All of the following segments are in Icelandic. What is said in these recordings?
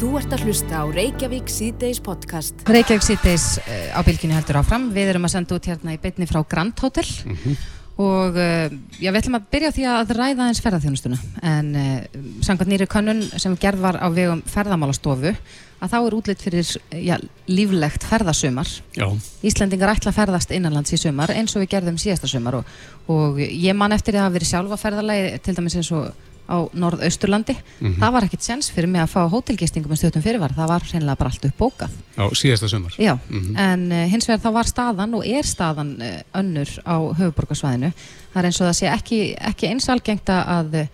Þú ert að hlusta á Reykjavík síðdeis podcast. Reykjavík síðdeis uh, á bylginu heldur áfram. Við erum að senda út hérna í bytni frá Grand Hotel mm -hmm. og uh, já, við ætlum að byrja á því að ræða eins ferðarþjónustuna. En uh, samkvæmt nýri könnun sem gerð var á vegum ferðamálastofu að þá er útlitt fyrir já, líflegt ferðasumar. Já. Íslandingar ætla að ferðast innanlands í sumar eins og við gerðum síðasta sumar og, og ég man eftir að hafa verið sjálfa ferðarlegi til dæmis eins og á norðausturlandi mm -hmm. það var ekkert sens fyrir mig að fá hótelgistingum með stjórnum fyrirvar, það var reynilega bara allt upp bókað á síðasta sömur Já, mm -hmm. en uh, hins vegar þá var staðan og er staðan uh, önnur á höfuborgarsvæðinu það er eins og það sé ekki, ekki eins algengt að uh,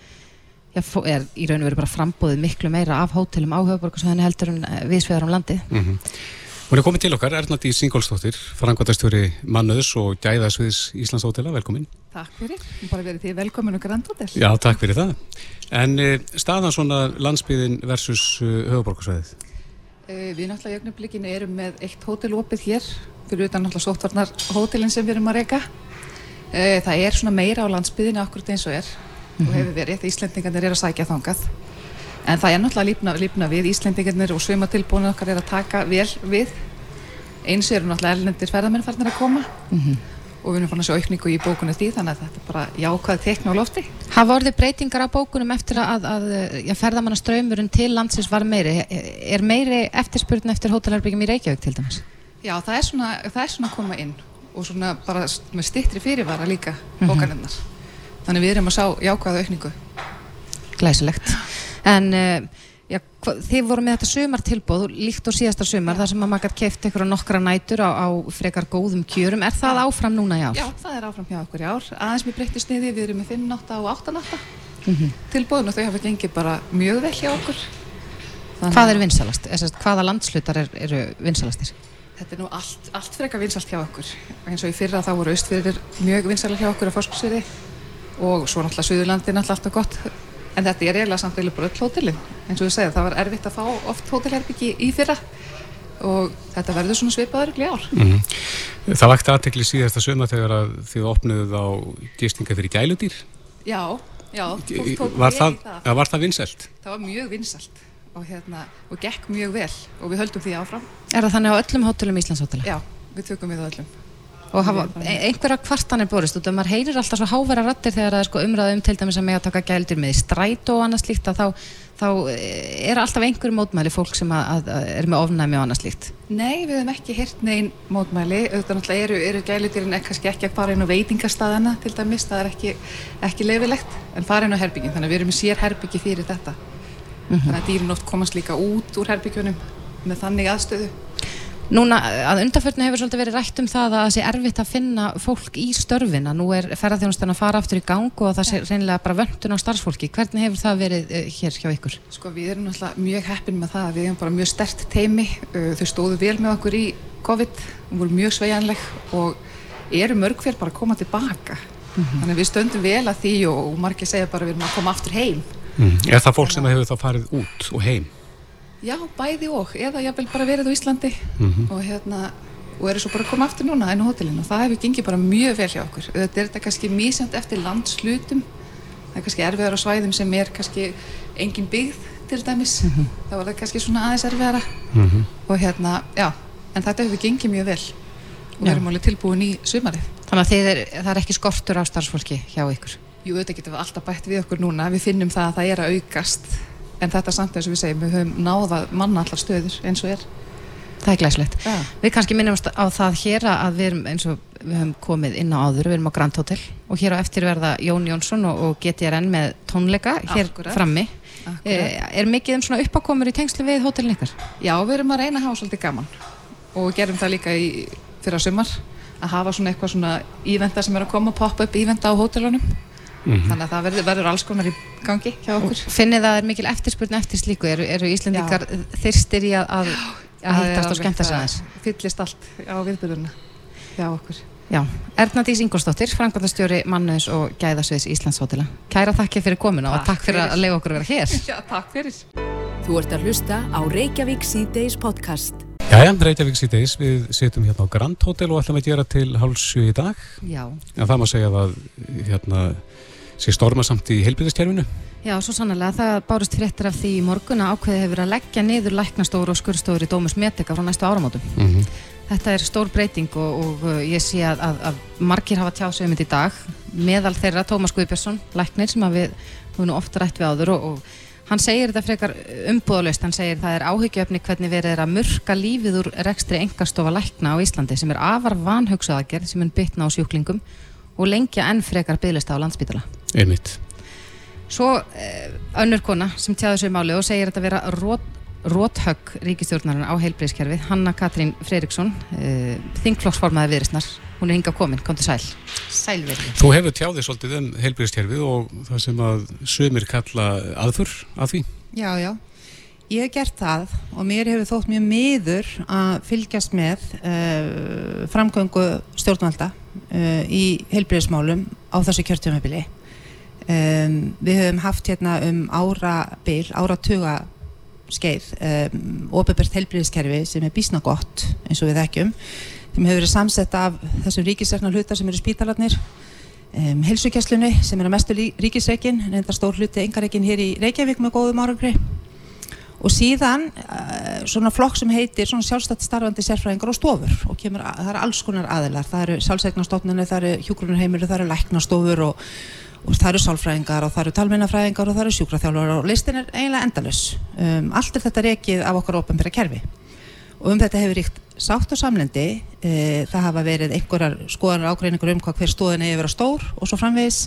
já, er í raun og veru bara frambóðið miklu meira af hótelum á höfuborgarsvæðinu heldur en viðsvegar á landi mm -hmm. Hún er komið til okkar, Ernald í Singólstóttir frangværtastjóri Mannöðs og Gæðasviðs Íslands hótela, velkomin. Takk fyrir, bara verið því velkomin og Grand Hotel. Já, takk fyrir það. En uh, staðan svona landsbyðin versus uh, höfuborgarsvæðið? Uh, við náttúrulega í augnablikinu erum með eitt hótelopið hér fyrir utan náttúrulega sóttvarnar hótelin sem við erum að reyka Það er svona meira á landsbyðinu akkurat eins og er mm -hmm. og hefur verið, Íslendingarnir er að sækja þangað en það er náttúrulega lífna, lífna við. Íslendingarnir og svömatilbúinu okkar er að taka vel við. Eins eru náttúrulega erlendir ferðarmennfarnir að koma. Mm -hmm. og við erum fann að sjá aukningu í bókunum því þannig að þetta er bara jákvæð tekna á lofti. Hafa orðið breytingar á bókunum eftir að, að já, ferðarmannaströymurinn til landsins var meiri? Er meiri eftirspurn eftir hótelherbyggjum í Reykjavík til dæmis? Já, það er svona, það er svona að koma inn. Og svona bara með stittri fyrirvara líka bókanirnar. Mm -hmm. þannig við erum að sjá jákvæða aukningu. Glæsilegt En uh, já, þið voru með þetta sumartilbóð líkt og síðasta sumar þar sem að maður gæti kæft ykkur á nokkra nætur á, á frekar góðum kjörum. Er það áfram núna í ár? Já, það er áfram hjá okkur í ár. Aðeins mér breytti sniði, við erum með 5 nátta og 8 nátta mm -hmm. tilbóðun og þau hafa gengið bara mjög vel hjá okkur. Þannig... Hvað er vinsalast? Hvaða landslutar er, eru vinsalastir? Þetta er nú allt, allt frekar vinsalt hjá okkur. Eins og í fyrra þá voru austfyrir mjög vinsalega hjá okkur á fórskursviði og svo náttúrulega Suðurlandi náttúrulega alltaf gott en þetta er eiginlega samt eiginlega bara öll hótelin eins og ég segja, það var erfitt að fá oft hótelherbyggi í fyrra og þetta verður svona svipaður í ár mm -hmm. Það vakti aðtekli síðasta söma þegar þið opnuðuð á gistinga fyrir gæludýr Já, já Var það, það. var það vinsælt? Það var mjög vinsælt og, hérna, og gekk mjög vel og við höldum því áfram Er það þannig á öllum hótelum Íslandshótela? Já, við tökum við á öllum og hafa einhverja kvartanir borist út og maður heyrir alltaf svo hávera rattir þegar það er sko umræðum til dæmis að mig að taka gældir með stræt og annað slíkt að þá, þá eh, er alltaf einhverju mótmæli fólk sem að, að, að er með ofnæmi og annað slíkt. Nei, við hefum ekki hirt neyn mótmæli. Auðvitað náttúrulega eru, eru gældirinn kannski ekki að fara inn á veitingastæðana til dæmis, það er ekki, ekki leifilegt en fara inn á herbyggin, þannig að við erum í sér herbyggi fyrir þetta. Mm -hmm. þannig að Núna að undarförnu hefur svolítið verið rætt um það að það sé erfitt að finna fólk í störfina. Nú er ferðarþjónustan að fara aftur í gang og það sé reynilega bara vöndun á starfsfólki. Hvernig hefur það verið uh, hér hjá ykkur? Sko við erum náttúrulega mjög heppin með það. Við erum bara mjög stert teimi. Uh, þau stóðu vel með okkur í COVID. Við vorum mjög sveianleg og eru mörg fyrir bara að koma tilbaka. Mm -hmm. Þannig við stöndum vel að því og, og margir segja bara við erum að koma aftur heim. Mm. Er það fólk sem hefur þá farið út og heim? Já, bæði og, eða ég vil bara verið á Íslandi mm -hmm. og hérna og eru svo bara að koma aftur núna inn á hótelinu. Og það hefur gengið bara mjög vel hjá okkur. Þetta er þetta kannski mísjönd eftir landslutum það er kannski erfiðar á svæðum sem er kannski engin byggð til dæmis, mm -hmm. þá er það kannski svona aðeins erfiðara. Mm -hmm. og hérna, já en þetta hefur gengið mjög vel. Og við erum alveg tilbúin í sumarið. Þannig að er, það er ekki skortur á starfsfólki hjá ykkur? Jú, þetta getur við alltaf bætt við okkur núna. Við finnum það að það er að aukast en þetta samt eins og við segjum, við höfum náða manna allar stöður eins og er Það er glæslegt. Ja. Við kannski minnumst á það hér að við erum eins og við höfum komið inn á áður, við erum á Grand Hotel og hér á eftir verða Jón Jónsson og, og GTRN með tónleika hér Akkurat. frammi. Akkurat. Er, er mikið um svona uppákomur í tengslu við hótelin ykkar? Já, við erum að reyna að hafa svolítið gaman og gerum það líka í, fyrir að sumar að hafa svona eitthvað svona ívenda sem er að koma, pop-up ívenda á hótelunum Mm -hmm. Þannig að það verður, verður alls konar í gangi hjá okkur. Finnir það er mikil eftirspurn eftir slíku? Eru, eru Íslandikar þyrstir í að, að, að hittast og skemmta sig aðeins? Fyllist allt á viðbyrjuna hjá okkur. Já, Erna Dís Ingolstóttir, frangvandastjóri Mannus og Gæðasviðs Íslandshótela. Kæra þakki fyrir komuna takk og takk fyrir, fyrir að leiða okkur að vera hér. Já, takk fyrir. Þú ert að hlusta á Reykjavík C-Days podcast. Jæja, Reykjavík C-Days, við setjum hérna á Grand Hotel og ætlum að gera til hálfsju í dag. Já. En það má segja að hérna sé stormasamt í heilbyrðiskerfinu? Já, svo sannlega, það bárist fréttir af því í morguna ákveði hefur að leggja niður læknastóru og skurðstóru í Dómus Metika frá næstu áramótum. Mm -hmm. Þetta er stór breyting og, og uh, ég sé að, að, að margir hafa tjásið um þetta í dag meðal þeirra Tómas Guðbjörnsson, læknir sem við höfum ofta rætt við áður og, og hann segir þetta frekar umbúðalust, hann segir það er áhyggjöfni hvernig verið er að murka lífið úr rekstri engastofa lækna á Íslandi sem er afar vanhugsaðagerð sem er bytna á sjúklingum og lengja enn frekar bygglista á landsbytala. Einmitt. Svo eh, önnur kona sem tjáður sér máli og segir þetta að vera rót, róthögg ríkistjórnarinn á heilbreyðskerfið Hanna Katrín Freiriksson eh, þingflokksformaði viðristnar hún er hinga komin, kom til sæl Sælverði. Þú hefur tjáðið svolítið um heilbreyðskerfið og það sem að sömur kalla aðfur að því. Já, já, ég hef gert það og mér hefur þótt mjög miður að fylgjast með uh, framgöngu stjórnvalda uh, í heilbreyðsmálum á þessu kjörtjumabili um, Við höfum haft hérna um árabil, áratuga skeið um, ofinbært heilbreyðskerfi sem er bísna gott eins og við þekkjum sem hefur verið samsett af þessum ríkisregnar hlutar sem eru spítalarnir um, helsukesslunni sem er að mestu ríkisregin en enda stór hluti engaregin hér í Reykjavík með góðum árangri. Og síðan uh, svona flokk sem heitir svona sjálfstætt starfandi sérfræðingar og stofur og kemur, það eru alls konar aðilar. Það eru sjálfsegnastofnunni, það eru hjúgrunarheimir það eru læknastofur og og það eru sálfræðingar og það eru talmennafræðingar og það eru sjúkraþjálfur og listin er eiginlega endalus um, allt er þetta rekið af okkar ofnbæra kerfi. Og um þetta hefur ríkt sátt og samlendi. E, það hafa verið einhverjar skoðanar ágreiningur um hvað hver stóðin að vera stór og svo framvegis.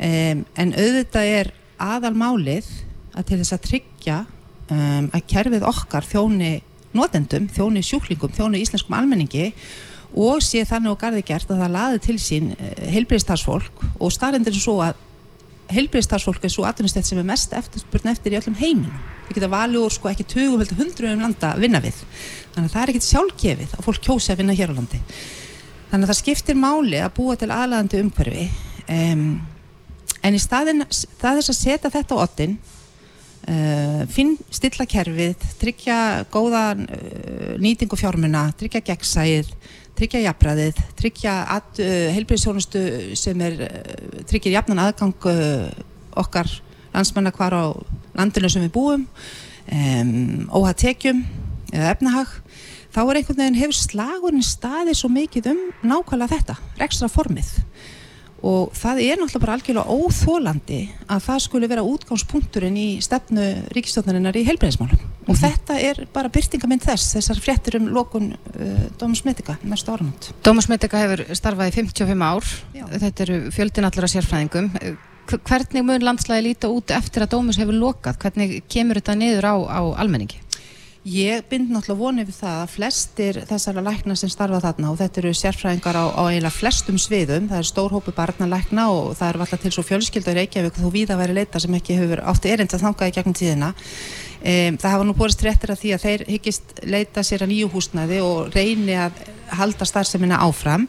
E, en auðvitað er aðalmálið að til þess að tryggja um, að kerfið okkar þjóni notendum, þjóni sjúklingum, þjóni íslenskum almenningi og sé þannig og garði gert að það laði til sín heilbreyðstarfsfólk og staðrendir er svo að heilbreyðstarfsfólk er svo atvinnustett sem er mest eftirspurn eftir í öllum heiminn við geta valið úr sko ekki 20 heldur 100 um landa að vinna við. Þannig að það er ekkert sjálfgefið að fólk kjósi að vinna hér á landi. Þannig að það skiptir máli að búa til aðlæðandi umhverfi um, en í staðin það er að setja þetta á ottin uh, finn stilla kerfið tryggja góða uh, nýtingu fjármuna, tryggja gegnsæð tryggja jafnræðið, tryggja uh, heilbyrðisjónustu sem er uh, tryggir jafnan aðgang uh, okkar landsmanna hvar á landinu sem við búum um, óhað tekjum eða efnahag þá er einhvern veginn hefur slagurinn staðið svo mikið um nákvæmlega þetta, rekstra formið og það er náttúrulega bara algjörlega óþólandi að það skulle vera útgangspunkturinn í stefnu ríkistjóðnarinnar í heilbreyðismálum mm -hmm. og mhm. þetta er bara byrtingamind þess þessar fréttur um lokun uh, Dómus Medica næstu áramönd Dómus Medica hefur starfað í 55 ár Já. þetta eru fjöldin allar að sérfræðingum hvernig mun landslægi líta út eftir að Dómus hefur lokað hvernig kemur þetta niður á, á almenningi? Ég bind náttúrulega vonið við það að flestir þessara lækna sem starfa þarna og þetta eru sérfræðingar á, á eiginlega flestum sviðum, það er stórhópu barnalækna og það er alltaf til svo fjölskylda í Reykjavík þó víða væri leita sem ekki hefur átti erind að þanga í gegnum tíðina. Um, það hafa nú borist réttir að því að þeir hyggist leita sér að nýju húsnaði og reyni að halda starfseminna áfram.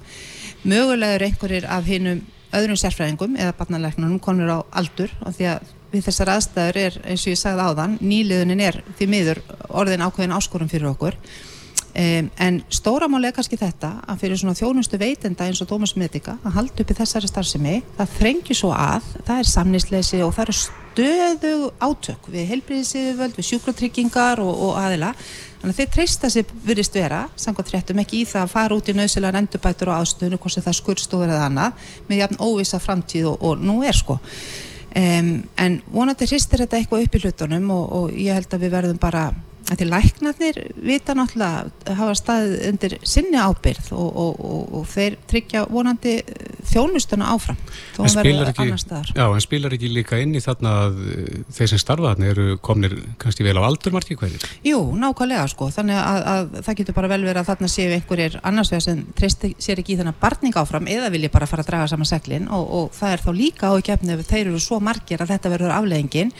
Mögulega eru einhverjir af hinnum öðrum sérfræðingum eða barnalæknunum konur á aldur og því að við þessar aðstæður er eins og ég sagði áðan nýliðunin er því miður orðin ákveðin áskorum fyrir okkur um, en stóramáli er kannski þetta að fyrir svona þjónustu veitenda eins og Dómas Medica að halda upp í þessari starfsemi það þrengi svo að, það er samnisleysi og það eru stöðu átök við helbriðisíðuvöld, við sjúkratryggingar og, og aðila Þannig að þeir treysta sér virðist vera, samkvæmt fréttum ekki í það að fara út í nöðsilegan endurbætur og ástöðinu, hvort sem það skurðstofur eða annað, með jafn óvisa framtíð og, og nú er sko. Um, en vonandi hristir þetta eitthvað upp í hlutunum og, og ég held að við verðum bara að til læknarnir vita náttúrulega hafa staðið undir sinni ábyrð og, og, og, og þeir tryggja vonandi þjónustuna áfram þó að verða annar staðar. Já, en spilar ekki líka inn í þarna að eh, þeir sem starfa þarna eru komnir kannski vel á aldur margir hverjir? Jú, nákvæmlega sko, þannig að, að það getur bara vel verið að þarna séu einhverjir annars vegar sem treysti sér ekki í þennan barning áfram eða vilja bara fara að draga saman seglinn og það er þá líka á ekki ef þeir eru svo margir að þetta verður afleggingin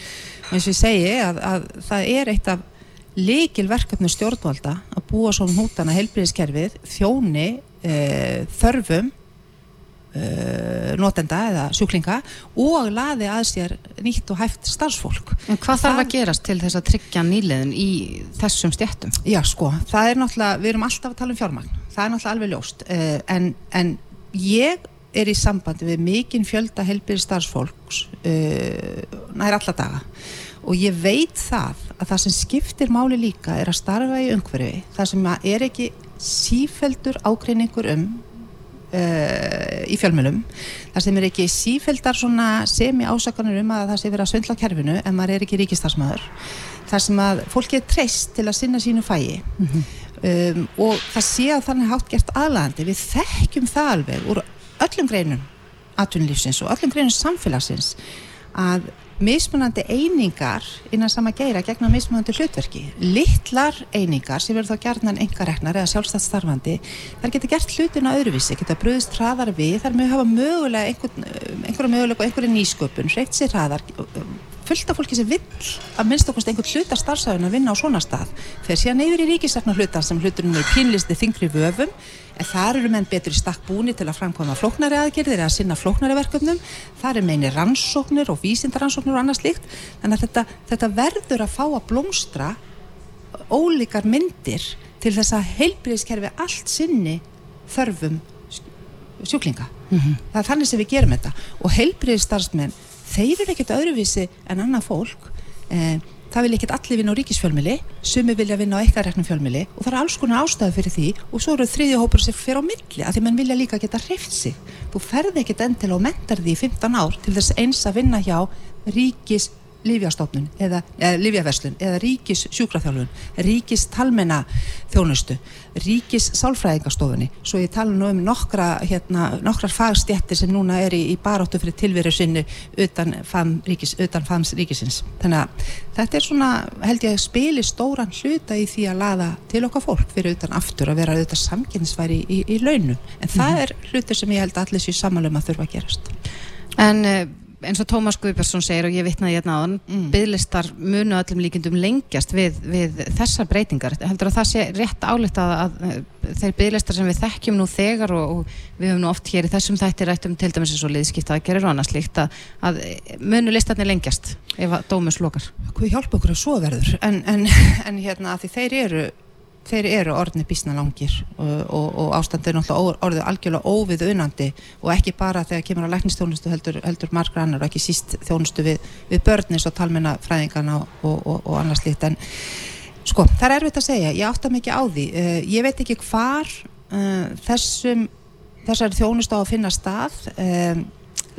eins og ég segi að, að það er eitt af líkil verkefni stjórnvalda að búa svona hútana heilbríðiskerfið þjóni e, þörfum e, notenda eða sjúklinga og laði að sér nýtt og hæft starfsfólk. En hvað þarf að gerast til þess að tryggja nýliðin í þessum stjættum? Já sko, það er náttúrulega, við erum alltaf að tala um fjármagn, það er náttúrulega alveg ljóst e, en, en ég er í sambandi við mikinn fjölda helbyrði starfsfólks uh, nær alla daga og ég veit það að það sem skiptir máli líka er að starfa í umhverfi. Það sem er ekki sífeldur ágreiningur um uh, í fjölmjölum það sem er ekki sífeldar semi ásakanur um að það sé verið að svindla á kerfinu en maður er ekki ríkistarsmaður það sem að fólki er treyst til að sinna sínu fæi. Mm -hmm. um, og það sé að þannig hátt gert aðlæðandi við þekkjum það alveg úr öllum greinum atvinnulífsins og öllum greinum samfélagsins að mismunandi einingar innan sama geira gegna mismunandi hlutverki. Littlar einingar sem verður þá gerðnan engareknar eða sjálfstætt starfandi þar getur gert hlutina öðruvísi, getur bröðist hraðar við, þar mögur hafa mögulega einhver, einhverja mögulega og einhverja nýsköpun hreitt sér hraðar fullt af fólki sem vill að minnst okkast einhvern hluta starfsæðun að vinna á svona stað. Þeir séu neyður í ríkisefna hlutar sem hluturinn er pínlisti þingri vöfum en þar eru menn betur í stakk búni til að framkvæma flóknari aðgerðir eða sinna flóknari verkefnum. Þar er meini rannsóknir og vísindarannsóknir og annað slíkt. Þannig að þetta, þetta verður að fá að blómstra ólíkar myndir til þess að heilbríðiskerfi allt sinni þörfum sjúklinga. Mm -hmm. það er þannig sem við gerum þetta. Og heilbríðistarfsmenn þeir eru ekkert öðruvísi en annað fólk. Eh, það vil ekkert allir vinna á ríkisfjölmili sumi vilja vinna á eitthvað fjölmili og það er alls konar ástæðu fyrir því og svo eru þriðja hópur sem fyrir á milli að því mann vilja líka geta hreift sig. Þú ferði ekkert endil og mentar því í 15 ár til þess eins að vinna hjá ríkis Lífjastofnun eða, eða Lífjaverslun eða Ríkis sjúkraþjálfun, Ríkis talmenna þjónustu, Ríkis sálfræðingastofunni, svo ég tala nú um nokkra, hérna, nokkrar fagstjættir sem núna er í, í baróttu fyrir tilveru sinni utan, fam, ríkis, utan fams ríkisins. Þannig að þetta er svona, held ég að spili stóran hluta í því að laða til okkar fólk fyrir utan aftur að vera auðvitað samkynnsværi í, í, í launum, en það mm -hmm. er hluti sem ég held að allir sér samanlum að þurfa að gerast. En uh, eins og Tómas Guðbjörnsson segir og ég vittnaði hérna á hann mm. bygglistar munu öllum líkindum lengjast við, við þessar breytingar. Heldur að það sé rétt álegt að, að þeir bygglistar sem við þekkjum nú þegar og, og við höfum nú oft hér í þessum þætti rættum til dæmis eins og liðskipta að gera rána slíkt að, að munu listarnir lengjast ef að dómus lokar Hvað hjálpa okkur að svo verður? En, en, en hérna að því þeir eru þeir eru orðinni bísna langir og, og, og ástandur náttúrulega orðið algjörlega óvið unandi og ekki bara þegar kemur á læknistjónustu heldur, heldur margra annar og ekki síst þjónustu við, við börnis og talmenna fræðingana og, og annars líkt en sko það er erfitt að segja, ég átta mikið á því. Uh, ég veit ekki hvar uh, þessum þessari þjónustu á að finna stað. Uh,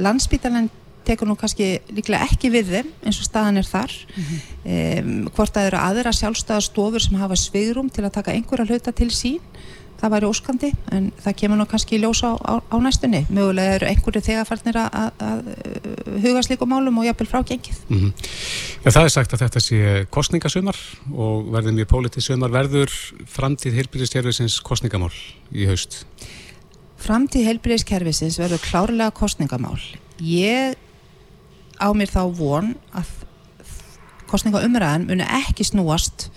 landsbítalan tekur nú kannski líklega ekki við þeim eins og staðan er þar. Mm -hmm. um, hvort að eru aðra sjálfstæðastofur sem hafa svigrum til að taka einhverja hluta til sín það væri óskandi en það kemur nú kannski í ljósa á, á, á næstunni. Mögulega eru einhverju þegarfarnir að, að huga slíku málum og jafnvel frágengið. Mm -hmm. ja, Það er sagt að þetta sé kostningasumar og verður mjög pólitísumar verður framtíð heilbyrðiskerfisins kostningamál í haust? Framtíð heilbyrðiskerfisins verður klárlega kostningamál ég á mér þá von að kostningaumræðan muni ekki snúast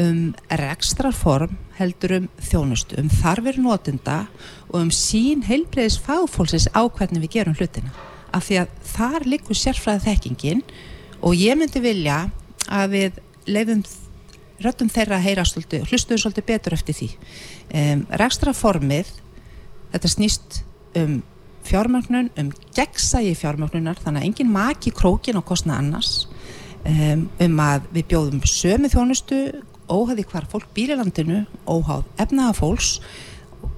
um rekstrarform heldur um þjónustu, um þarfir notunda og um sín heilbreyðis fagfólksins á hvernig við gerum hlutina. Af því að þar likur sérfræðið þekkingin og ég myndi vilja að við leifum röttum þeirra að heyra svolítið, hlustuðu svolítið betur eftir því. Um, rekstrarformið þetta snýst um fjármögnun, um gegnsægi fjármögnunar þannig að enginn maki krókin á kostna annars um, um að við bjóðum sömu þjónustu óhæði hvar fólk býr í landinu óháð efnaða fólks.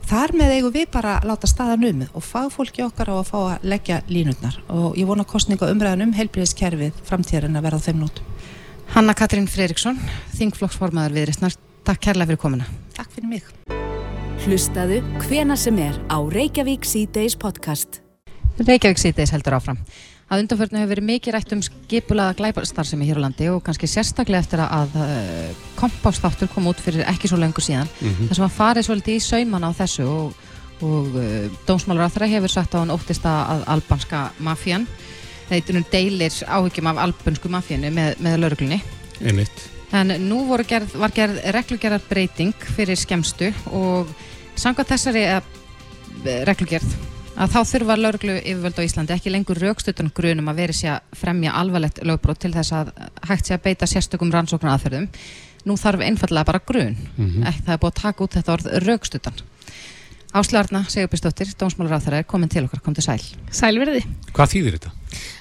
Þar með eigum við bara að láta staðan um og fá fólki okkar á að fá að leggja línutnar og ég vona kostninga umræðan um heilbríðiskerfið framtíðarinn að verða þeim nótum. Hanna Katrín Freiriksson, þingflokksformaður viðristnar, takk kærlega fyrir komina Takk fyrir mig Hlustaðu hvena sem er á Reykjavík C-Days podcast. Reykjavík C-Days heldur áfram. Að undanförnu hefur verið mikið rætt um skipulaða glæbarstarfsemi hér á landi og kannski sérstaklega eftir að uh, kompástáttur kom út fyrir ekki svo lengur síðan. Mm -hmm. Þess að maður farið svolítið í sauman á þessu og, og uh, dómsmálur á þeirra hefur sagt á hann óttist að albanska mafjan, þeir deilir áhyggjum af albansku mafjanu með, með lauruglunni. Einmitt. En nú gerð, var gerð reglugerðar breyting fyrir skemstu og Samkvæmt þessari reglugjörð að þá þurfa lauruglu yfirvöld á Íslandi ekki lengur raukstutan grunum að veri sér að fremja alvarlegt lögbrót til þess að hægt sér að beita sérstökum rannsóknar aðferðum. Nú þarf einfallega bara grun. Mm -hmm. Ekki það er búið að taka út þetta orð raukstutan. Áslarna Sigurbjörnsdóttir, dómsmálaráþara er komin til okkar, kom til sæl. Sælverði. Hvað þýðir þetta?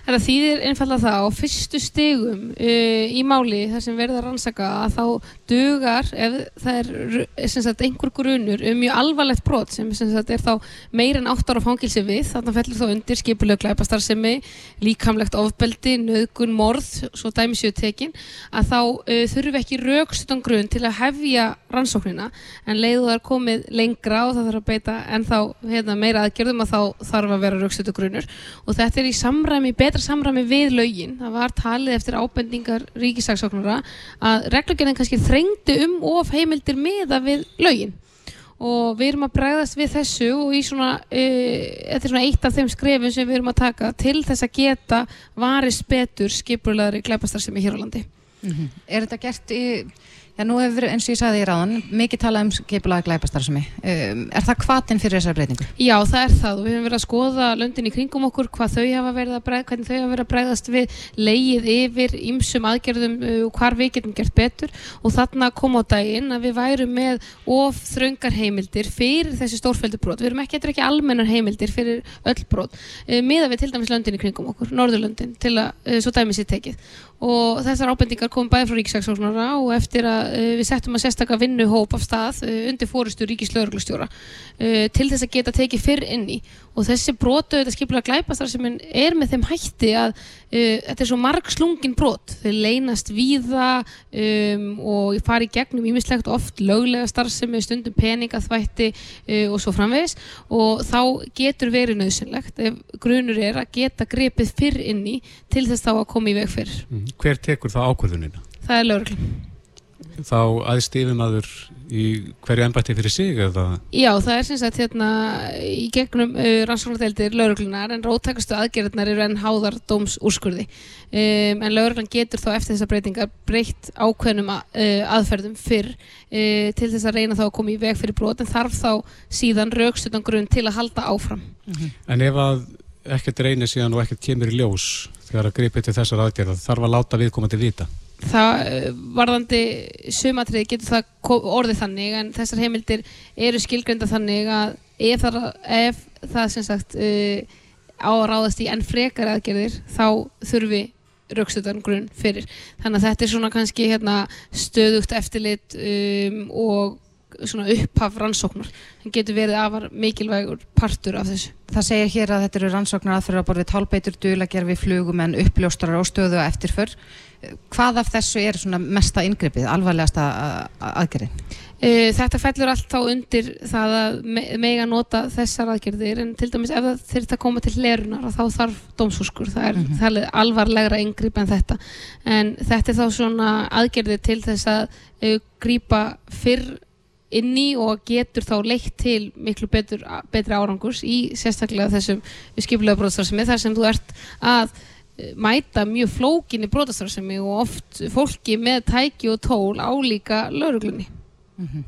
Það þýðir einfallega það á fyrstu stegum uh, í máli þar sem verður að rannsaka að þá dugar ef það er sagt, einhver grunur um mjög alvarlegt brot sem sagt, er þá meir en 8 ára fangilsi við, þannig fellur þá undir skipulega glæpastarðsemi, líkamlegt ofbeldi, nöðgun, morð, svo dæmisjöu tekin, að þá uh, þurfum ekki raukstutan grun til að hefja rannsóknina en leiðu það er komið lengra og það þarf að beita en þá hérna, meira aðgerðum að þá þarf að vera raukstutu grunur. Og þetta er í samræmi betur betra samræmi við lögin. Það var talið eftir ábendingar ríkisagsóknara að reglugjörðin kannski þrengdi um of heimildir meða við lögin og við erum að bregðast við þessu og í svona, e, þetta er svona eitt af þeim skrefum sem við erum að taka til þess að geta varist betur skipurlegaðri glæpastar sem er hér á landi. Mm -hmm. Er þetta gert í Já, nú hefur, eins og ég sagði í ráðan, mikið talað um skipulaði glæpastarðsemi. Um, er það hvaðinn fyrir þessar breytingu? Já, það er það og við hefum verið að skoða löndin í kringum okkur, hvað þau hafa verið að bregða, hvernig þau hafa verið að bregðast við leið yfir ímsum aðgerðum uh, og hvar við getum gert betur og þarna kom á daginn að við værum með of þröngar heimildir fyrir þessi stórfældu brot. Við erum ekki, ekki almennar heimildir fyrir öll brot, uh, miða við til dæmis löndin í kringum okkur, Norðurlöndin, til að uh, svo dæmis ég tekið og þessar ábendingar kom bæði frá Ríkisæksóknara og eftir að við settum að sérstakka vinnuhóp af stað uh, undir fórustu Ríkislauglustjóra uh, til þess að geta tekið fyrr inn í. Og þessi brotu, þetta skiplega glæpastar sem er með þeim hætti að þetta er svo marg slungin brot. Þau leynast víða um, og fari gegnum ímislegt oft löglega starfsemi, stundum peningaþvætti og svo framvegis. Og þá getur verið nöðsynlegt ef grunur er að geta grepið fyrr inn í til þess þá að koma í veg fyrr mm hver tekur það ákvörðunina? Það er lögurklum. Þá aðeins yfirmaður í hverju ennbætti fyrir sig eða? Já, það er sem sagt hérna í gegnum uh, rannsóknardeildir lauruglunar en róttakastu aðgerðnar eru enn háðar dóms úrskurði. Um, en lauruglan getur þá eftir þessa breytingar breytt ákveðnum að, uh, aðferðum fyrr uh, til þess að reyna þá að koma í veg fyrir brot en þarf þá síðan raukstutan grunn til að halda áfram. Mm -hmm. En ef að ekkert reynir síðan og ekkert kemur í ljós þegar að gripa til þessar aðgerða þarf að láta viðkomandi vita Það eh, varðandi sumatrið getur það orðið þannig en þessar heimildir eru skilgrönda þannig að ef það, ef það sem sagt uh, á að ráðast í enn frekar aðgerðir þá þurfi raukstutan grunn fyrir. Þannig að þetta er svona kannski hérna, stöðugt eftirlit um, og upphaf rannsóknar það getur verið afar mikilvægur partur af þessu. Það segir hér að þetta eru rannsóknar aðferður að borðið tálbeitur, dulagerfi, flugum en uppljóstarar og stöðu og eftirför hvað af þessu er svona mesta yngrippið, alvarlegasta aðgerðin? E, þetta fellur allt þá undir það að mega nota þessar aðgerðir en til dæmis ef það þurft að koma til lerunar þá þarf dómsúskur, það er, mm -hmm. alvarlegra yngripp en þetta en þetta er þá svona aðgerðir til þess að uh, grípa fyrr inn í og getur þá leitt til miklu betur, betri árangurs í sérstaklega þessum skipilega brotastarfsemi þar sem þú ert að eh, mæta mjög flókinni brotastarfsemi og oft fólki með tæki og tól álíka lauruglunni. Mm -hmm.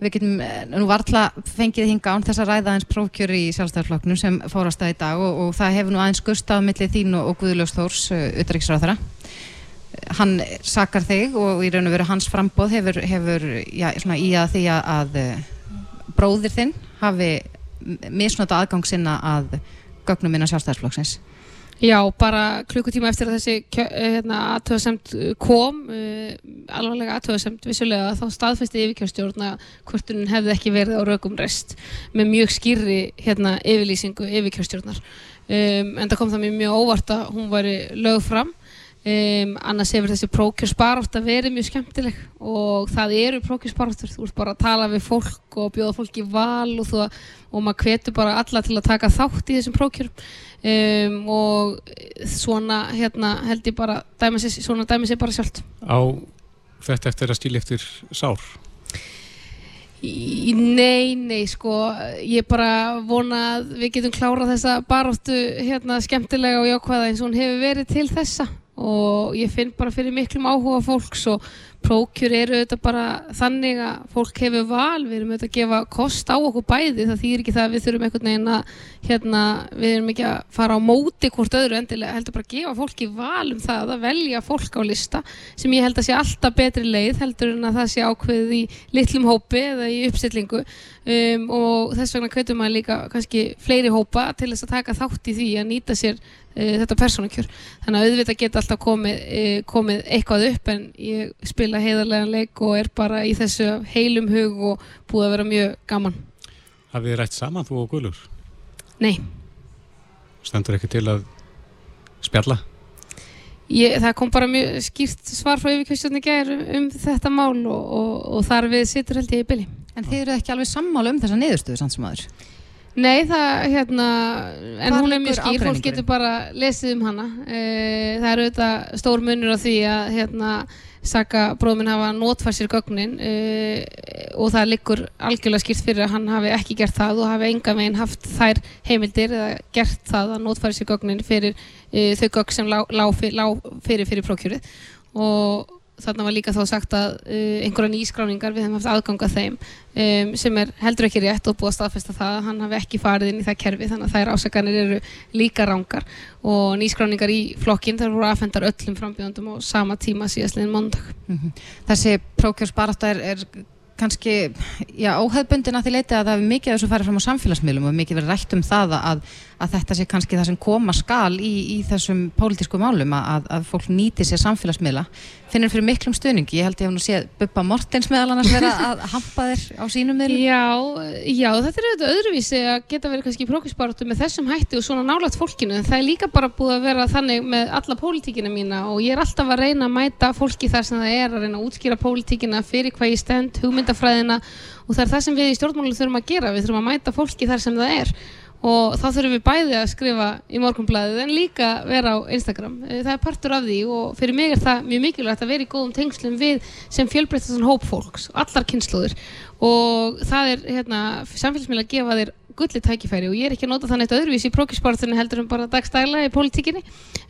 Við getum eh, nú vartla fengið hinga án þess að ræða eins prófkjör í sjálfstæðarflokknum sem fórast að í dag og, og það hefur nú aðeins gustað millir þín og, og Guðlaug Stórs, utryggsráðara hann sakar þig og í raun og veru hans frambóð hefur, hefur já, í að því að, eh, bróðir þinn hafi misnóta aðgang sinna að gögnum innan sjálfstæðarsflokksins Já, bara klukkutíma eftir að þessi eh, hérna, aðtöðasemt kom uh, alvarlega aðtöðasemt vissulega þá staðfæsti yfirkjörstjórn að hvortunin hefði ekki verið á rögum rest með mjög skýrri hérna, yfirlýsingu yfirkjörstjórnar. Um, en það kom það mjög óvart að hún væri lögð fram Um, annars hefur þessi prókjörsbarátt að verið mjög skemmtileg og það eru prókjörsbaráttur, þú ert bara að tala við fólk og bjóða fólk í val og, þú, og maður hvetur bara alla til að taka þátt í þessum prókjörum um, og svona hérna, held ég bara dæmis, svona dæmis er bara sjálft. Á þetta eftir að stíli eftir sár? Í, nei, nei, sko ég bara vona að við getum klárað þessa baráttu hérna skemmtilega og jákvæða eins og hún hefur verið til þessa og ég finn bara fyrir miklum áhuga fólks og prókjur eru auðvitað bara þannig að fólk hefur val, við erum auðvitað að gefa kost á okkur bæði, það þýr ekki það að við þurfum einhvern veginn að, hérna, við erum ekki að fara á móti hvort öðru endilega, heldur bara að gefa fólki val um það að velja fólk á lista sem ég held að sé alltaf betri leið heldur en að það sé ákveðið í litlum hópi eða í uppstillingu. Um, og þess vegna kautum maður líka kannski fleiri hópa til þess að taka þátt í því að nýta sér uh, þetta persónakjör. Þannig að auðvitað geta alltaf komið, uh, komið spila heiðarlegan leik og er bara í þessu heilum hug og búið að vera mjög gaman. Hafið þið rætt saman þú og Guðlur? Nei. Stendur ekki til að spjalla? Ég, það kom bara mjög skýrt svar frá yfirkvæmstjórni gæri um þetta mál og, og, og þar við sittur held ég í bylli. En þið eru ekki alveg sammála um þessa niðurstöðu samt sem aður? Nei, það, hérna, en Hvar hún er mjög skýr, fólk getur bara lesið um hana. E, það eru auðvitað stór munur á því að, hérna, Saka bróðminn hafa notfært sér gögnin e, og það liggur algjörlega skýrt fyrir að hann hafi ekki gert það og hafi enga veginn haft þær heimildir eða gert það að notfært sér gögnin fyrir e, þau gögn sem lá, lá, lá fyrir fyrir prókjörið og þarna var líka þá sagt að uh, einhverja nýskráningar við hefum haft aðgang að þeim um, sem er heldur ekki rétt og búið að staðfesta það að hann hafi ekki farið inn í það kerfi þannig að þær ásakanir eru líka rángar og nýskráningar í flokkin þar voru aðfendar öllum frambjöndum á sama tíma síðastliðin mondag. Þessi prókjörsbarátta er, er kannski já, óhefbundin að því leiti að það hefur mikið af þessu farið fram á samfélagsmiðlum og mikið verið rætt um það að, að þetta sé kannski það sem koma skal í, í þessum pólitísku málum að, að fólk nýti sér samfélagsmiðla finnir fyrir miklum stuðningi, ég held ég hef nú séð Bubba Mortens meðal annars vera að hampa þér á sínum miðlum. Já, já, þetta er auðvitað öðruvísi að geta verið kannski í prókvísbaráttu með þessum hætti og svona nálægt fólkinu en það er líka bara búið að vera þannig með alla pólitíkina mína og ég er alltaf að reyna að mæta fólki þar sem það er að reyna að útskýra pólitíkina fyrir hvað ég stend, hugmyndafræðina og það er það sem við í stjórnmálum þurfum að gera, við þurfum að mæta fólki þar sem það er og þá þurfum við bæði að skrifa í morgunblæðið en líka vera á Instagram. Eh, Það er partur af því og fyrir mig er það mjög mikilvægt að vera í góðum tengslum við sem fjölbreyttastan hóp fólks, allar kynnslóðir og það er hérna, samfélagsmiðla að gefa þér gulli tækifæri og ég er ekki að nota það neitt öðruvísi í prókisportinu heldur en bara dagstæla í pólitíkinni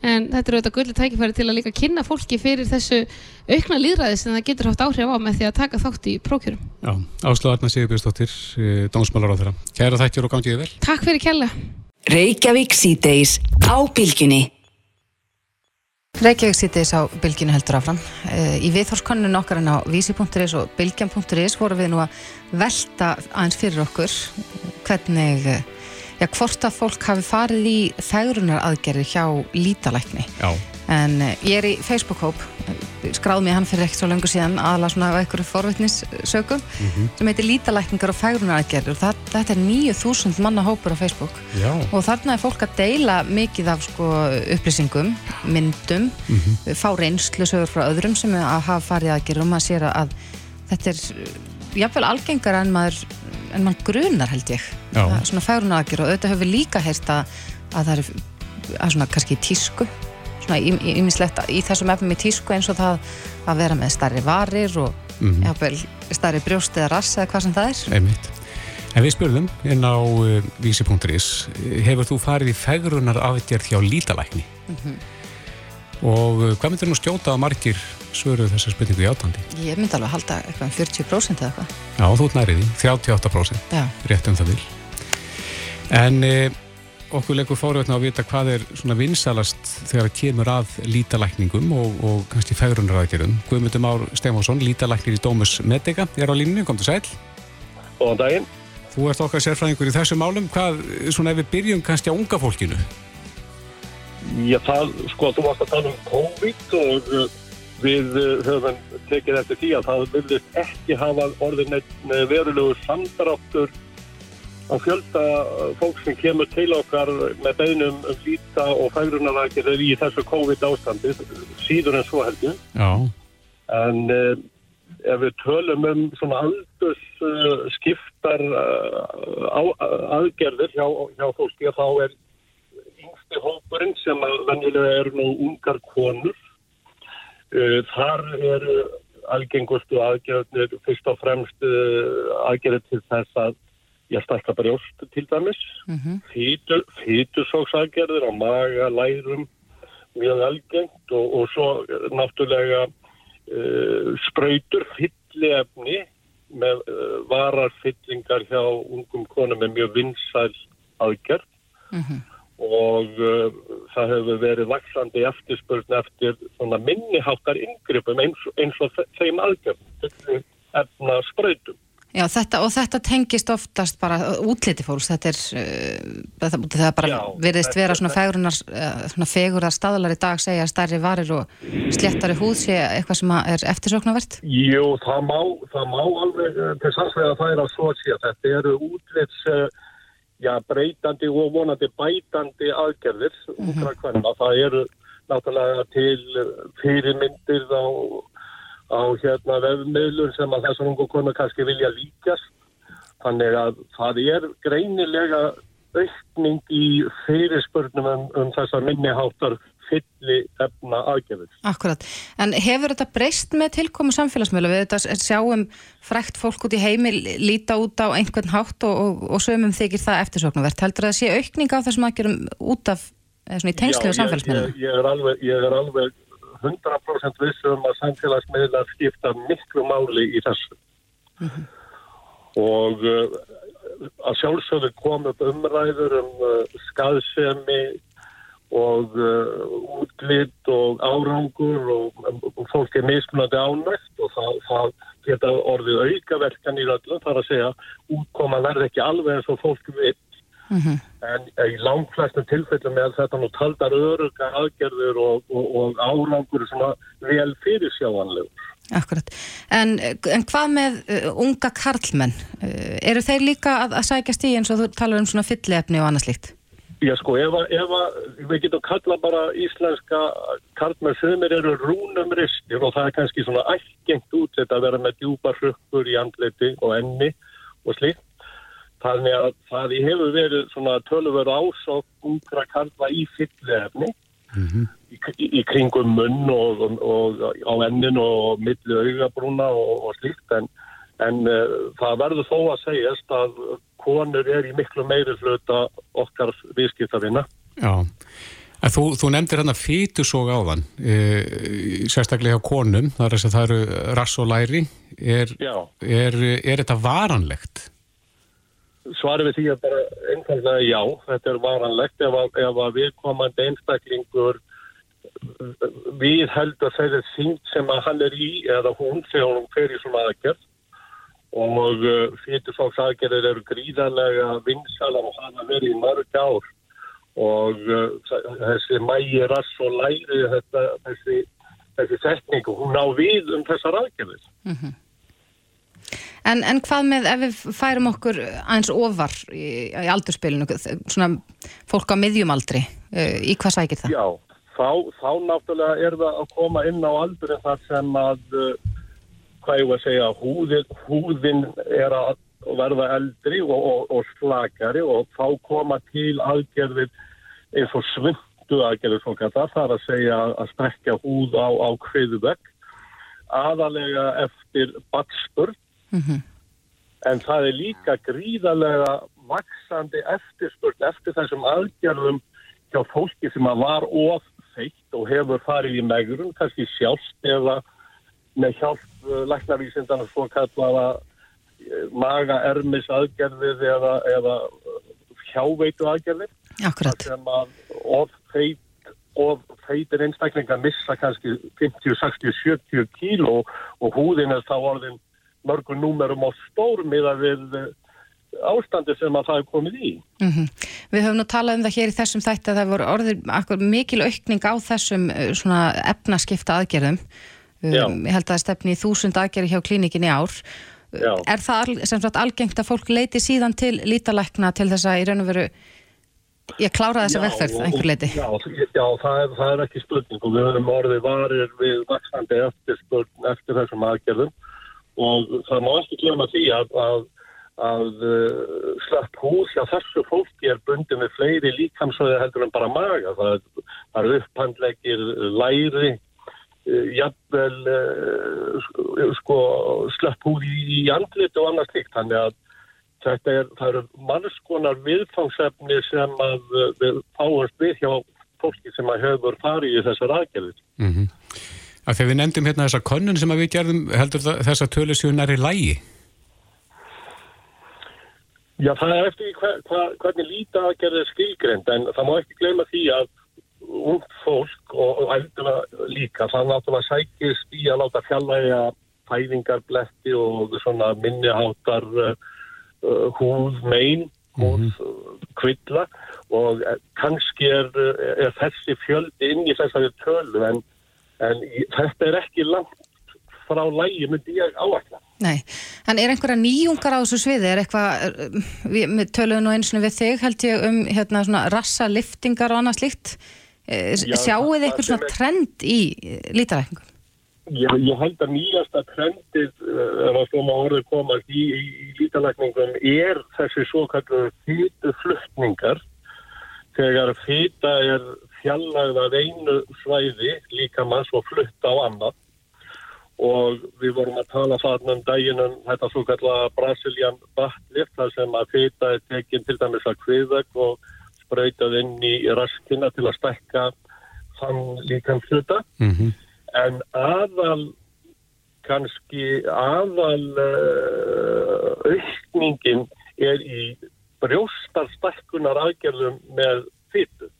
en þetta er auðvitað gulli tækifæri til að líka kynna fólki fyrir þessu aukna líðræði sem það getur haft áhrif á með því að taka þátt í prókjörum. Já, Áslu Arna Sigurbjörnsdóttir, dómsmálar á þeirra. Kæra þættir og gangið vel. Takk fyrir kella. Reykjavík síðdeis á bylginu heldur áfram. Eh, Í viðhorskonnun okkar en á vísi.is og bylgjan.is vorum við nú að velta aðeins fyrir okkur hvernig, eh, já, hvort að fólk hafi farið í þægrunar aðgerði hjá lítalækni. Já, En eh, ég er í Facebook-hóp, skráð mér hann fyrir ekkert svo lengur síðan aðalega svona af einhverju forvitnissöku sem heitir lítalækningar og fægrunar aðgerði og það, þetta er 9000 manna hópur á Facebook. Já, og þarna er fólk að deila mikið af sko, upplýsingum, myndum fá reynslu sögur frá öðrum sem hafa farið aðgerð og maður sér að þetta er jafnvel algengar en maður, en maður grunar held ég. Svona færun aðgerð og auðvitað hefur líka heyrst að, að það er að svona kannski tísku ímislegt í þessum efnum í tísku eins og það að vera með starri varir og Mhm. jafnvel starri brjóst eða rass eða hvað sem það er einmitt. En við spurðum inn á uh, vísi.is, hefur þú farið í fegrunar aðgerð hjá lítalækni? Og uh, hvað myndir nú skjóta að margir svöruðu þessa spurningu í átandi? ég myndi alveg halda eitthvað um 40% eða eitthvað Já, þú ert nærið í, 38%, Já. rétt um það vil. En uh, okkur leikur fóröfna að vita hvað er svona vinsalast þegar það kemur að lítalækningum og, og kannski fegrunar aðgerðum. Guðmundur Már Stefánsson, lítalæknir í Dómus Medica, er á línunni, kom til sæl. Góðan daginn. Þú ert okkar sérfræðingur í þessum málum. Hvað, svona ef við byrjum kannski á unga fólkinu? Já, það, sko, þú varst að tala um COVID og uh, við uh, höfum tekið eftir því að það vilist ekki hafa orðin neitt með verulegu samdráttur á fjölda uh, fólk sem kemur til okkar með beinum um líta og fægrunarækir í þessu COVID ástandi, síður en svo heldur. En uh, ef við tölum um svona aldurs uh, skiptar uh, á, aðgerðir hjá, hjá fólki þá er yngsti hópurinn sem að venjulega eru nú ungar konur. Uh, þar eru algengustu aðgerðir fyrst og fremst uh, aðgerðir til þess að ég stækka brjóst til dæmis. Mhm. Fítu, fítusóksaðgerðir á maga, lærum mjög algengt og, og svo eh, náttúrulega uh, spröytur fyllefni með uh, vararfyllingar hjá ungum konum er mjög vinsæl aðgerð og uh, það hefur verið vaksandi eftirspurn eftir svona minniháttar yngrippum eins, eins og þe- þeim aðgerðum, efna spröytum. Já, þetta, og þetta tengist oftast bara útliti fólks, þetta er uh, það, það bara virðist vera svona fegrunar, uh, svona fegurðar staðlar í dag segja stærri varir og sléttari húð sé eitthvað sem er eftirsóknarvert Jú, það má, það má alveg eh, til sannslega færa svo að sé að þetta eru útlits uh, já, breytandi og vonandi bætandi aðgerðir ungra kvenna. Það eru náttúrulega til eh, fyrirmyndir á, á hérna vefmiðlun sem að þessar ungu konu kannski vilja líkast. Þannig að það er greinilega aukning í fyrirspurnum um, um þessar minniháttar fylli efna aðgerðir. Akkurat, en hefur þetta breyst með tilkomu samfélagsmiðla við þetta sjáum frækt fólk út í heimi líta út á einhvern hátt og, og, og sömum þykir það eftirsóknarvert heldur það að sé aukning á þessum aðgjörum út af, eða svona í tengslu Já, og samfélagsmiðla Ég, ég, ég, er alveg, ég er alveg 100% vissum að samfélagsmiðlar skipta miklu máli í þessu. Og uh, að sjálfsögðu kom upp umræður um uh, skaðsemi og uh, útlitt og árangur og, og fólk er mismunandi ánægt og það, það geta orðið aukaverkan í öllu þar að segja útkoma verði ekki alveg eins og fólk vill en í langflestum tilfellum er þetta nú taldar öruga aðgerður og, og, og árangur svona vel fyrirsjáanlegur. Akkurat, en, en hvað með uh, unga karlmenn uh, eru þeir líka að, að sækjast í eins og þú talar um svona fyllefni og annað slíkt Já sko, ef, að- við getum kalla bara íslenska karlmenn sömur eru rúnum ristir og það er kannski svona ætgengt út þetta að vera með djúpa hrukkur í andliti og enni og slíkt. Þannig að það hefur verið svona töluvöru ásók ungra karla í fyllefni í, í, í kringum munn og, og, og á ennin og milli augabrúna og, og slíkt en, en uh, það verður þó að segjast að konur er í miklu meiri hluta okkar viðskiptavina. Já, en þú, þú nefndir hann að fýtusóg áðan, e, sérstaklega hjá konum, það er þess að það eru rass og læri, er, er, er þetta varanlegt? Svarið við því að bara einfallega já, þetta er varanlegt ef að, ef að viðkomandi einstaklingur við heldur þeirri þyngd sem að hann er í eða hún þegar hún fer í svona aðgerð og uh, fyrirfóks aðgerðir eru gríðarlega vinsalar og hafa verið í mörg ár og uh, þessi mægi rass og læri þetta, þessi, þessi setningu, hún ná við um þessar aðgerðir. En, en hvað með ef við færum okkur aðeins ofar í, í aldurspilinu svona fólk á miðjumaldri uh, í hvað sækir það? Já, þá, þá náttúrulega er það að koma inn á aldurinn þar sem að, uh, hvað ég var að segja, húðin, húðin er að verða eldri og, og, og slakari og þá koma til aðgerðir eins og svundu aðgerðir svo kallar, það er að segja að strekja húð á, á kviðvegg, aðalega eftir batspurn en það er líka gríðarlega vaksandi eftirspurn eftir þessum aðgerðum hjá fólki sem að var of feitt og hefur farið í megrun, kannski sjálfst eða með hjálp uh, læknavísindana svo kallaða uh, maga-ermis aðgerðið eða, eða uh, hjáveitu aðgerðið Akkurat, sem að of feit of feitir einstaklingar missa kannski 50, 60, 70 kíló og húðin er þá orðin mörgum númerum á stórmiða við uh, ástandi sem að það er komið í. við höfum nú talað um það hér í þessum þætti að það voru orðið akkur, mikil aukning á þessum uh, svona efnaskipta aðgerðum. Um, ég held að það stefni í þúsund aðgerði hjá klínikin í ár. Já. er það sem sagt algengt að fólk leiti síðan til lítalækna til þess að í raun og veru ég klára þessa að einhver leiti Já, já það, er, það er ekki spurning og við höfum orðið varir við vaksandi eftirspurn eftir þessum aðgerðum og það má ekki glemma því að, að, að uh, slapp hús hjá þessu fólki er bundin við fleiri líkamsöði heldur en bara maga. Það, er- eru upphandlegir læri, uh, jafnvel uh, sko- slapp húð í, andlit og annað slikt. Þannig að þetta er, það eru mannskonar viðfangsefni sem að við fáumst við hjá fólki sem að hefur farið í þessar aðgerðir. Mm -hmm. Þegar við nefndum hérna þessa könnun sem við gerðum, heldur þess að tölusjónar er lægi? Já, það er eftir hver, hver, hvernig líta aðgerðir skilgrend, en það má ekki gleyma því að ung fólk og, og eldra líka, það náttúrulega sækist í að láta fjallæga fæðingarbletti og svona minniháttar uh, uh, húð megin, húð mm -hmm. kvilla og kannski er, er þessi fjöldi inn í þessari tölu en, en þetta er ekki langt frá lægi myndi ég áækla. Nei, en er einhverja nýjungar á þessu sviði? Er eitthvað, við töluðum nú eins og við þig held ég um hérna svona rassaliftingar og annað slikt. Sjáu þið eitthvað svona trend í lítarækningum? Ég, ég held að nýjasta trendið eh, ef að slóma orðið komast í, í, í lítalækningum er þessi svo kallu fýtu fluttningar þegar fýta er fjallagðað einu svæði líka mann svo flutta á annan og við vorum að tala þarna um daginum þetta svo kalla Brazilian Buttlift þar sem að fýta er tekinn til dæmis að kviðvegg og sprautað inn í raskina til að stekka þann líkan fluta mm -hmm en aðal kannski aðal uh, aukningin er í brjóstarstækkunar aðgerðum með fytu.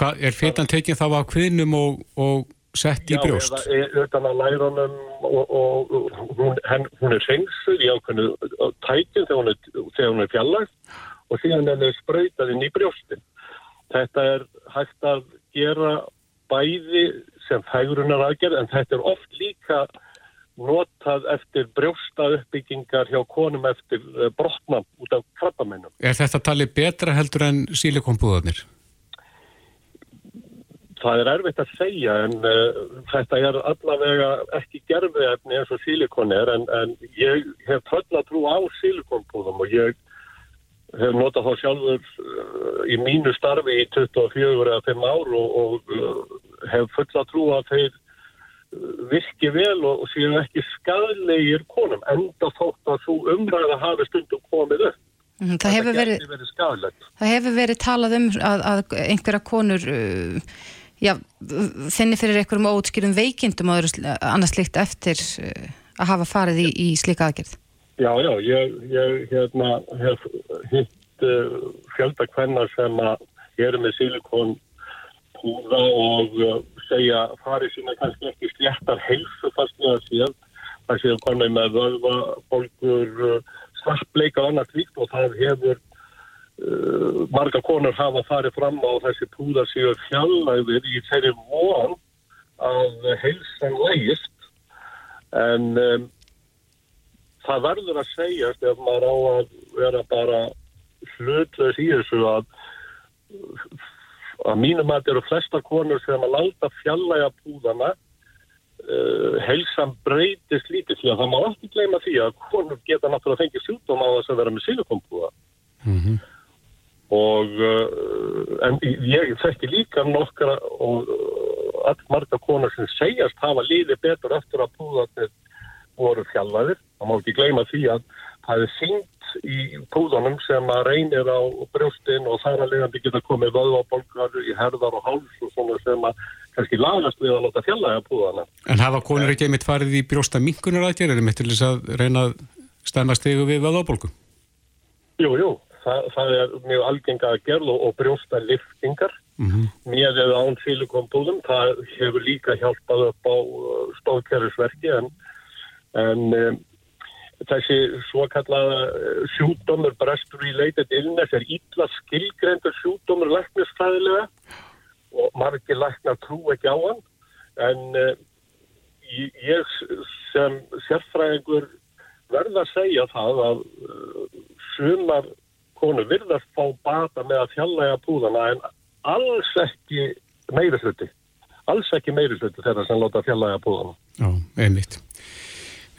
Hvað er fytan tekinn þá á kvinnum og, og sett í brjóst? Já, eða utan á lærunum og, og, og hún, henn, hún er sengsur í ákveðinu tækinn þegar hún er, er fjallagt og síðan henn er spröytað inn í brjóstin. Þetta er hægt að gera bæði sem fægurunar aðgerð en þetta er oft líka notað eftir brjósta uppbyggingar hjá konum eftir eh, brotna út af krabbamennum. Er þetta talið betra heldur en sílikonbúðanir? Það er erfitt að segja en uh, þetta er allavega ekki gerfiðefni eins og sílikon er en, en ég hef tröll að trú á sílikonbúðum og ég hef notað þá sjálfur uh, í mínu starfi í 24 eða 5 ár og, og uh, hef fulla trú að þeir virki vel og, og séu ekki skadlegir konum enda þótt að þú umræða hafi stundum komið upp. Mm, það, hefur verið, verið það hefur verið talað um að, að einhverja konur uh, já, finni fyrir einhverjum ótskýrum veikindum og annars slikt eftir uh, að hafa farið í, í slika aðgerð. Já, já, ég, ég hérna, hef hitt uh, fjölda hvenna sem eru með silikonpúða og uh, segja farið sína kannski ekki sléttar heilsu fast með að síðan. Það séu konar með vöðva, bólkur, uh, svartleika og annað svíkt og það hefur uh, marga konar hafa farið fram á þessi púða séu fjallæðir í þeirri von að heilsan lægist en um, það verður að segjast ef maður á að vera bara hlutlega í þessu að að mínum að þetta eru flesta konur sem að láta fjallæga púðana uh, heilsan breytist lítið því að það má ekki gleyma því að konur geta náttúrulega að fengja sjúkdóm á þess að vera með silikonpúða mm -hmm. Og uh, en ég þekki líka nokkra og allt marga konur sem segjast hafa líðið betur eftir að púða þetta voru fjallaðir. Það má ekki gleyma því að það er syngt í púðunum sem að reynir á brjóstin og þar að leiðandi geta komið vöðvabolgar í herðar og háls og svona sem að kannski lagast við að láta fjallaða púðana. En hafa konur ekki einmitt farið í brjósta minkunar aðgerð er einmitt til þess að reyna að stennast þig við vöðvabolgu? Jú, jú. Það, það er mjög algenga að gerð og, og brjósta liftingar mm -hmm. með eða án silikompúðum. Það hefur líka hjálpað upp á uh, stóðkerfisverki en en um, þessi svo kallaða uh, sjúkdómur breast related illness er illa skilgrendur sjúkdómur læknisfæðilega og margir læknar trú ekki á hann en uh, ég sem sérfræðingur verða að segja það að sumar konu virðast fá bata með að fjallega púðana en alls ekki meiri hluti alls ekki meiri hluti þegar sem láta fjallega púðana Já, einmitt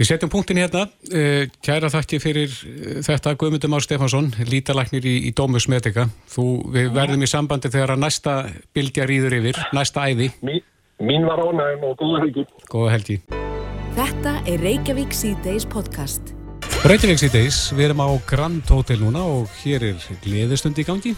Við setjum punktin hérna, eh, kæra þakki fyrir eh, þetta Guðmundur Már Stefansson, lítalæknir í, í Dómus Medica. Þú, við verðum í sambandi þegar að næsta bylgja rýður yfir, næsta æði. Mín, mín var ánægum og góða helgi. Góða helgi. Þetta er Reykjavík C-Days podcast. Reykjavík C-Days, við erum á Grand Hotel núna og hér er gleðistund í gangi.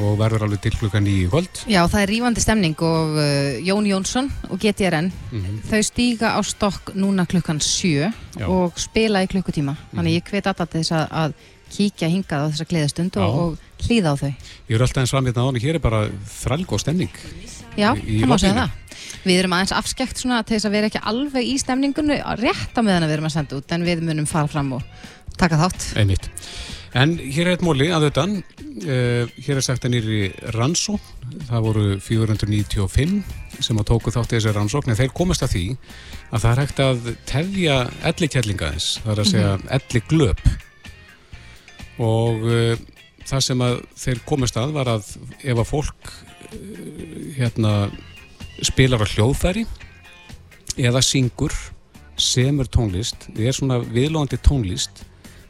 og verður alveg til klukkan nýju kvöld. Já, það er rífandi stemning og uh, Jón Jónsson og GTRN Mhm. þau stíga á stokk núna klukkan sjö Já. og spila í klukkutíma þannig ég hvet alltaf þess að, að kíkja hingað á þessa gleðastund og, og hlýða á þau Ég er alltaf eins fram hérna á hann, hér er bara þrælgóð stemning. Já, það má segja það. Við erum aðeins afskekt svona til þess að vera ekki alveg í stemningunni rétt á meðan við erum að senda út en við munum fara fram og taka þátt. Einmitt. En hér er eitt móli að utan, uh, hér er sagt að nýri rannsókn, það voru 495 sem að tóku þátt í þessi rannsókn, en þeir komast að því að það er hægt að tefja ellikjellinga þess, það er að segja mm elliglöp. Og uh, það sem að þeir komast að var að ef að fólk hérna spilar á hljóðfæri eða syngur semur tónlist, er svona viðlóðandi tónlist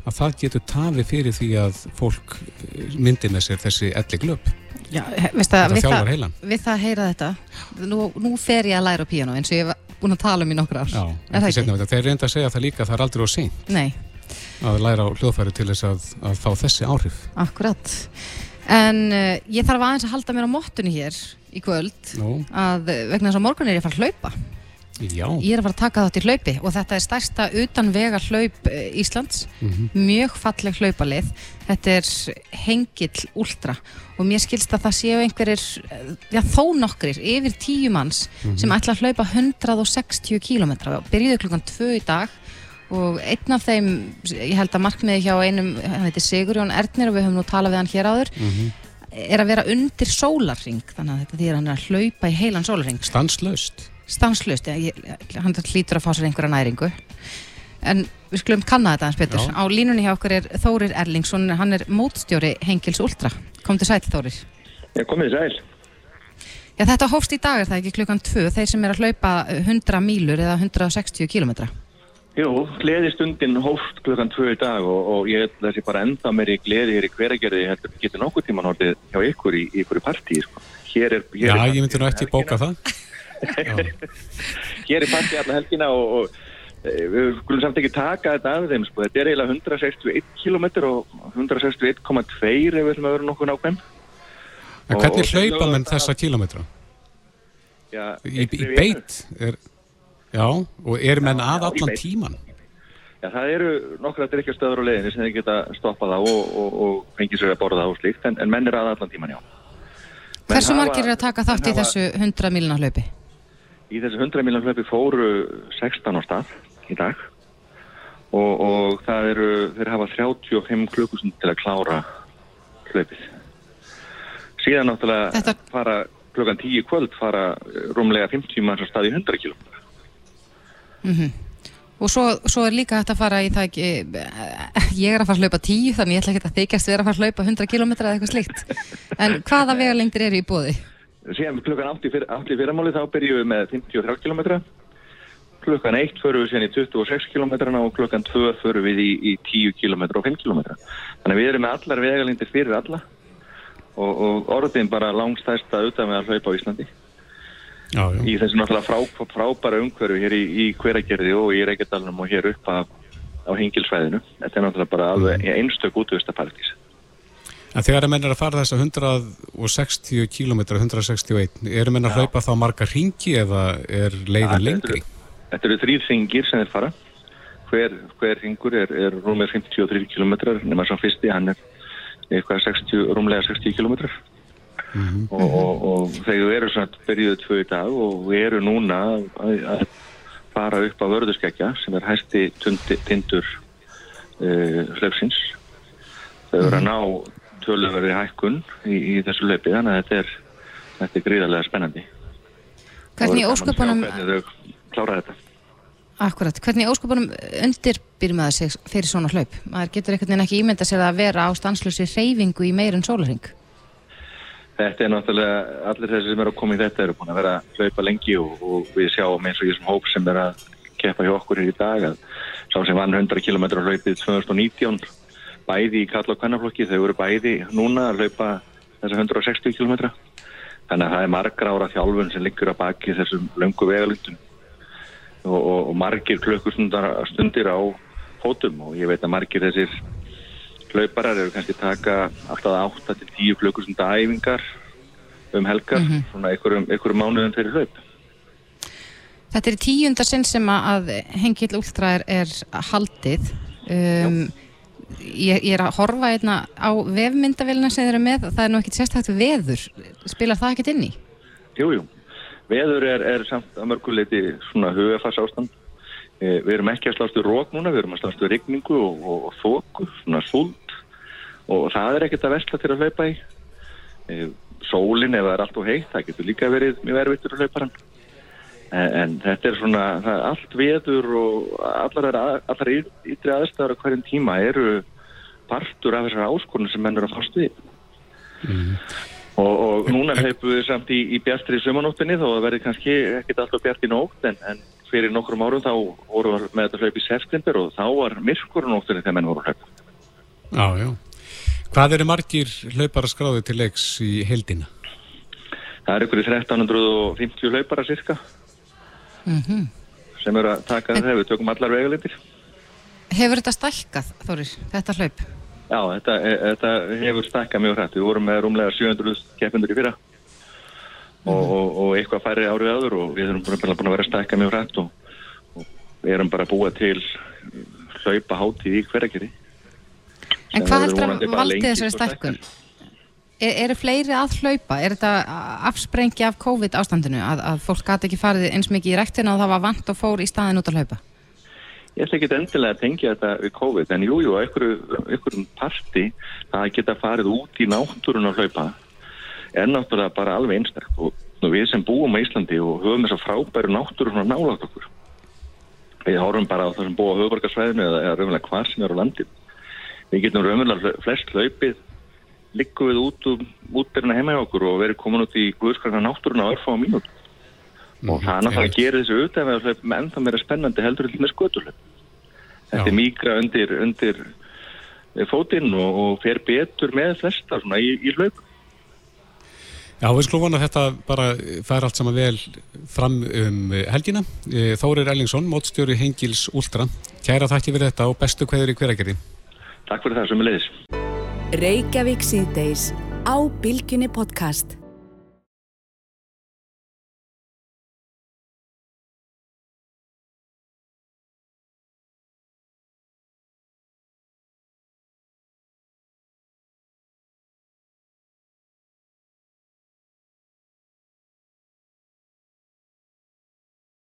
að það getur tafi fyrir því að fólk eh, myndi með sér þessi elli glöp. Já, veist að við það, við það að heyra þetta. Nú, nú fer ég að læra á píano eins og ég var búin að tala um í nokkur ár. Já, Er það. Þeir reynda að segja það líka að það er aldrei á Nei, að læra á hljóðfæri til þess að, að fá þessi áhrif. akkurat En uh, ég þarf aðeins að halda mér á mottunni hér í kvöld Nú, að uh, vegna þess að morgun er ég að fara að hlaupa. Já, Ég er að fara að taka þátt í hlaupi og þetta er stærsta utanvega hlaup eh, Íslands. Mhm. mjög falleg hlaupalið. Þetta er hengill últra og mér skilst að það séu einhverjir eh, já þó nokkrir, yfir tíu manns Mhm. sem ætla að hlaupa 160 km byrjuðu klukkan 2 í dag og einn af þeim ég held að markmiði hjá einum hann heitir Sigurjón Ernir og við höfum nú talað við hann hér áður Mhm. er að vera undir sólarring þannig að þetta því að hann er að hlaupa í heilan sólarring stanslaust. stanslust, ég, ég, hann hlýtur að fá sér einhverja næringu en við skulum kanna þetta hans betur Já. á línunni hjá okkur er Þórir Erlingsson hann er mótstjóri Hengils Ultra kom til sæti Þórir Já, komið sæl. Já, þetta hófst í dag er það ekki klukkan 2 þeir sem er að hlaupa 100 mílur eða 160 kilometra Jú, gleðistundin hófst klukkan tvö í dag og, og ég held þessi bara enda mér í gleði hér í hveragerði heldur getur nokkuð tíman orðið hjá ykkur í ykkur partí, sko. Hér er, hér Já, er ég myndi nú ekki bóka það. Hér er partí alla helgina og, og e, við skulum samt ekki taka þetta af þeim, sko. Þetta er eiginlega 161 km og 161,2 ef við ætlum að vera nokkuð nákvæm. en hvernig hlaupa menn þessa kílometra? Já, Í, í við beit? Er, já, og er menn Já, að allan tíman? Já, það eru nokkra drikkjastöður á leiðinni sem þeir geta stoppað á og, og, og fengið sér að borða og slíkt, en, en menn er að allan tíman, já. Menn Hversu hafa- margir er að taka þátt í hafa- þessu 100 míluna hlaupi? Í þessu 100 miljón hlaupi fóru 16 á stað í dag og, og það eru, þeir hafa 35 klukkustund til að klára hlaupið. Síðan náttúrulega Þetta- fara klukkan 10 í kvöld fara rúmlega 50 manns á stað í 100 km. Og svo, svo er líka hægt að fara í það ekki, ég er að fara að hlaupa 10 þannig ég ætla ekki að þykjast vera að fara að hlaupa 100 km eða eitthvað slíkt. En hvaða vegalengdir eru í bóði? Síðan klukkan 8 í, fyr, 8 í fyrramáli þá byrjum við með 53 km. Klukkan 1 förum við síðan í 26 km og klukkan 2 förum við í, í 10 km og 5 km. Þannig við erum með allar vegalindir fyrir alla og, og orðin bara langstæsta auðvitað með að hlaupa á Íslandi. Já, já. Í þessu náttúrulega frá, frábæra umhverju hér í, í hveragerði og í Reykjadalunum og hér upp af, á hengilsvæðinu. Þetta er náttúrulega bara alveg einstök útvistapartís. En þegar er að fara þessa 160 km, 161, eru menn að hlaupa þá marga ringi eða er leiðin Ja, lengri? Þetta eru þrýr ringir sem þeir fara. Hver, hver ringur er, er rúmlega 53 km, nema svo fyrsti, hann er eitthvað 60, rúmlega 60 km. Og, og, og þegar við erum svona byrjuðu tvö í dag og við erum núna að, að fara upp á vörðuskekja sem er hæsti tindur uh, hlaupsins. Þau eru að ná töluveri hækkun í, í þessu hlaupi, þannig að þetta er, þetta er gríðarlega spennandi. Hvernig er ósköpunum, klára þetta. akkurat, hvernig í ósköpunum undirbýr maður sig fyrir svona hlaup? Maður getur einhvern veginn ekki ímynda sér að vera á stanslösi reyfingu í meir en sólarring. Þetta er náttúrulega, allir þessi sem eru að koma í þetta eru búin að vera að hlaupa lengi og, og við sjáum eins og ég sem hóp sem er að keppa hjá okkur hér í dag að sá sem vann 100 km á hlaupið 2019 bæði í kall og kannaflokki þau eru bæði núna að hlaupa þessa 160 km þannig að það er margra ára þjálfun sem liggur að baki þessum löngu vegalundum og, og, og margir klukkustundir á fótum og ég veit að margir þessir hlauparar eru kannski taka alltaf 8 til 10 klukkusunda æfingar um helgar, svona einhverjum, einhverjum mánuðum fyrir hlaup. Þetta er í tíunda sinn sem að hengill últra er, er haldið. Um, ég, ég er að horfa einna á vefmyndavélina sem þeir eru með. Það er nú ekkit sérstækt veður. Spilar það ekkit inn í? Jú, jú. Veður er, er samt að mörguleiti svona hugafars ástand. E, við erum ekki að slástu rók núna, við erum að slástu rigningu og, og, og þóku, svona súld og það er ekkert að vesla til að hlaupa í. E, sólin ef það er allt og heitt, það getur líka verið mjög erfittur að hlaupa hann. En, en þetta er svona, er allt veður og allar, allar ytri aðstæður á hverjum tíma eru partur af þessar áskorunum sem menn eru að fást við. Og, og núna hlaupum við samt í, í bjartri sumanóttinni þó að verði kannski ekkit alltaf bjart í nótt en, en fyrir nokkrum árum þá vorum við með þetta hlaup í september og þá var myrkurunóttinni þegar menn voru að hlaupa. Já, já. Hvað eru margir hlaupara skráði til leiks í heldina? Það er ykkur í 1350 hlaupara cirka Mm sem eru að taka þetta, við tökum allar veguleitir. Hefur þetta stækkað, Þórir, þetta hlaup? Já, þetta, e, þetta hefur stakkað mjög hrætt. Við vorum með rúmlega 700 keppundur í fyrra og, og, og eitthvað færri árið áður og við erum bara búin að vera stakkað mjög hrætt og, og við erum bara búið til hlaupa hátíð í hverjargeri. En hvað heldur að valdi þessari stækkun? Er, eru fleiri að hlaupa? Er þetta afsprengi af COVID ástandinu að, að fólk gæti ekki farið eins mikið í rektina og það var vant og fór í staðin út að hlaupa? Ég ætla ekki endilega að tengja þetta við COVID en jújú, jú, einhverjum parti það geta farið út í náttúrun að hlaupa er náttúrulega bara alveg einstaktt og, við sem búum á Íslandi og höfum þess að frábæru náttúrun að nálátt okkur við horfum bara á það sem búa á höfuborgarsvæðinu eða, eða raunverulega hvar sem er á landin við getum raunverulega flest hlaupið liggum við út um útbyrna heima hjá okkur og verið komin út í guðskarna náttúruna á örfá mínúti og það er náttúrulega að gera þessu auðvitað með ennþá meira spennandi heldur með skötuleg þetta er mýgra undir, undir fótinn og, og fer betur með flesta svona í, í hlaup Já, við skulum vona að þetta bara fær allt saman vel fram um helgina. Þórir Ellingsson, mótstjóri Hengils Últra. Kæra þakki fyrir þetta og bestu hverður í hveragerði. Takk fyrir það sem er leiðis. Reykjavík síðdeis á Bilginni podcast.